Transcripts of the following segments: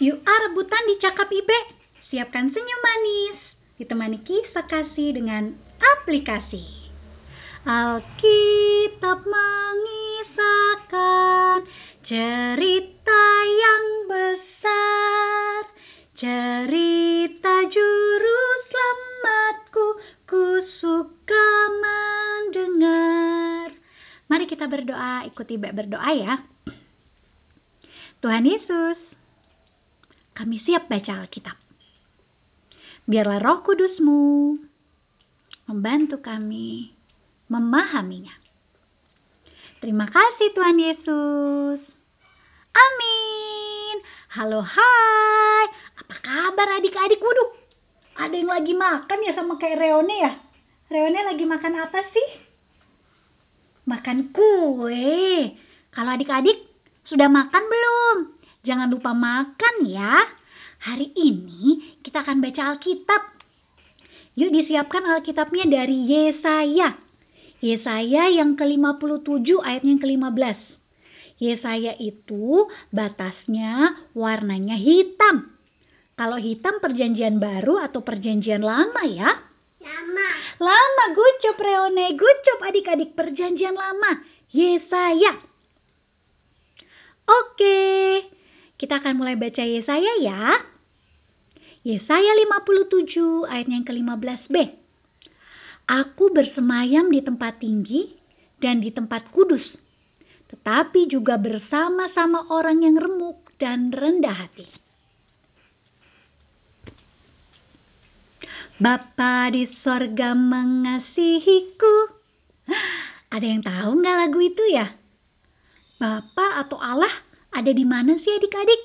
Yuk ah rebutan di cakap Ibe. Siapkan senyum manis. Ditemani kisah kasih dengan aplikasi. Alkitab mengisahkan cerita yang besar. Cerita juru selamatku, ku suka mendengar. Mari kita berdoa, ikuti Ibe berdoa ya. Tuhan Yesus, kami siap baca Alkitab. Biarlah roh kudusmu membantu kami memahaminya. Terima kasih Tuhan Yesus. Amin. Halo hai. Apa kabar adik-adik? Waduh. Ada yang lagi makan ya sama kayak Reone ya? Reone lagi makan apa sih? Makan kue. Kalau adik-adik sudah makan belum? Jangan lupa makan ya. Hari ini kita akan baca Alkitab. Yuk disiapkan Alkitabnya dari Yesaya. Yesaya yang ke-57 ayatnya yang ke-15. Yesaya itu batasnya warnanya hitam. Kalau hitam perjanjian baru atau perjanjian lama ya? Lama. Lama gucop Reone, gucop adik-adik perjanjian lama. Yesaya. Oke, kita akan mulai baca Yesaya ya. Yesaya 57 ayatnya yang ke-15b. Aku bersemayam di tempat tinggi dan di tempat kudus, tetapi juga bersama-sama orang yang remuk dan rendah hati. Bapa di sorga mengasihiku. Ada yang tahu nggak lagu itu ya? Bapa atau Allah ada di mana sih adik-adik?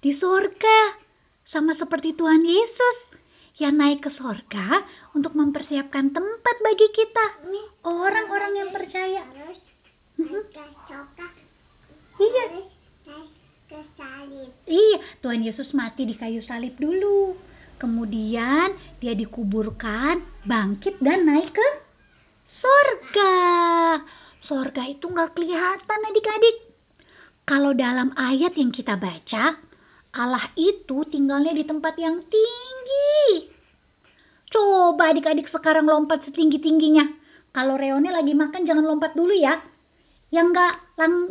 Di sorga sama seperti Tuhan Yesus yang naik ke sorga untuk mempersiapkan tempat bagi kita, orang-orang yang percaya. Mhm. naik ke sorga. Iya, iya, Tuhan Yesus mati di kayu salib dulu. Kemudian dia dikuburkan, bangkit dan naik ke sorga. Sorga itu nggak kelihatan adik-adik. Kalau dalam ayat yang kita baca, Allah itu tinggalnya di tempat yang tinggi. Coba adik-adik sekarang lompat setinggi-tingginya. Kalau Reone lagi makan jangan lompat dulu ya. Yang enggak,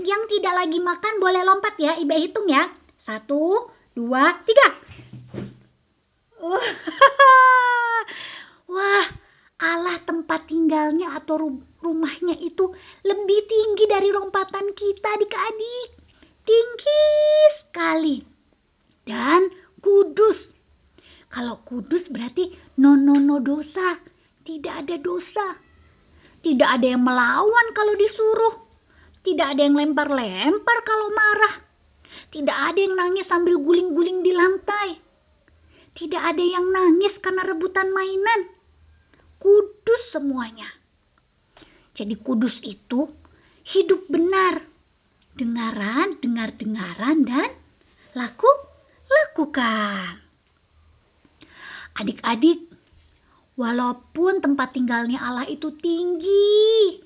yang tidak lagi makan boleh lompat ya. Ibe hitung ya. Satu, dua, tiga. Wah, Allah tempat tinggalnya atau ru- rumahnya itu lebih tinggi dari lompatan kita adik-adik. Tinggi sekali. Dan kudus. Kalau kudus berarti no no no dosa. Tidak ada dosa. Tidak ada yang melawan kalau disuruh. Tidak ada yang lempar-lempar kalau marah. Tidak ada yang nangis sambil guling-guling di lantai. Tidak ada yang nangis karena rebutan mainan. Kudus semuanya. Jadi kudus itu hidup benar. Dengaran, dengar-dengaran, dan laku, lakukan. Adik-adik, walaupun tempat tinggalnya Allah itu tinggi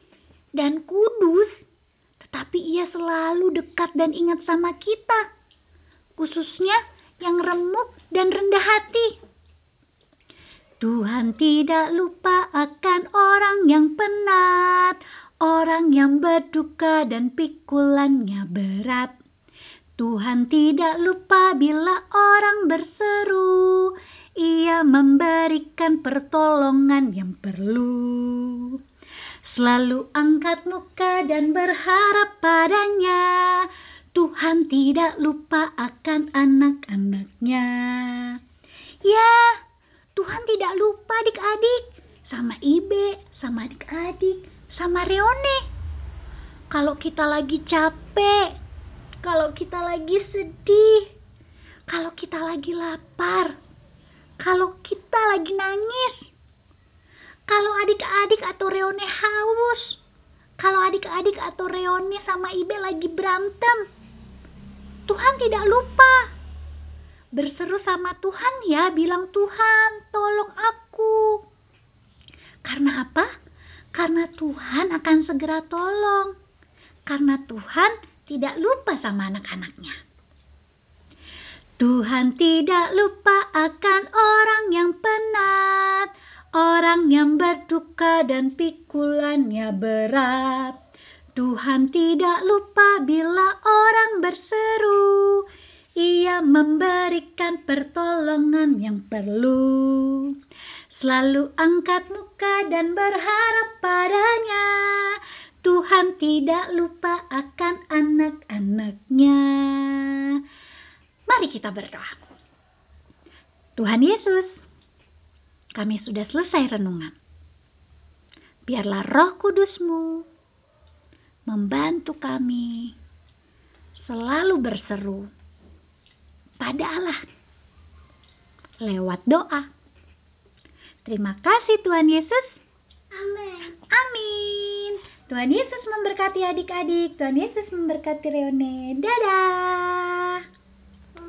dan kudus, tetapi ia selalu dekat dan ingat sama kita. Khususnya yang remuk dan rendah hati. Tuhan tidak lupa akan orang yang penat, orang yang berduka dan pikulannya berat. Tuhan tidak lupa bila orang berseru, ia memberikan pertolongan yang perlu. Selalu angkat muka dan berharap padanya. Tuhan tidak lupa akan anak-anaknya. Ya, Tuhan tidak lupa adik-adik sama Ibe, sama adik-adik, sama Reone. Kalau kita lagi capek, kalau kita lagi sedih, kalau kita lagi lapar, kalau kita lagi nangis, kalau adik-adik atau Reone haus, kalau adik-adik atau Reone sama Ibe lagi berantem, Tuhan tidak lupa. Berseru sama Tuhan ya, bilang Tuhan tolong aku. Karena apa? Karena Tuhan akan segera tolong. Karena Tuhan tidak lupa sama anak-anaknya. Tuhan tidak lupa akan orang yang penat, orang yang berduka dan pikulannya berat. Tuhan tidak lupa bila orang berseru, ia memberikan pertolongan yang perlu. Selalu angkat muka dan berharap padanya. Tuhan tidak lupa akan anak-anaknya. Mari kita berdoa. Tuhan Yesus, kami sudah selesai renungan. Biarlah roh kudusmu membantu kami selalu berseru pada Allah lewat doa. Terima kasih Tuhan Yesus. Amin. Amin. Tuhan Yesus memberkati adik-adik. Tuhan Yesus memberkati Reone. Dadah.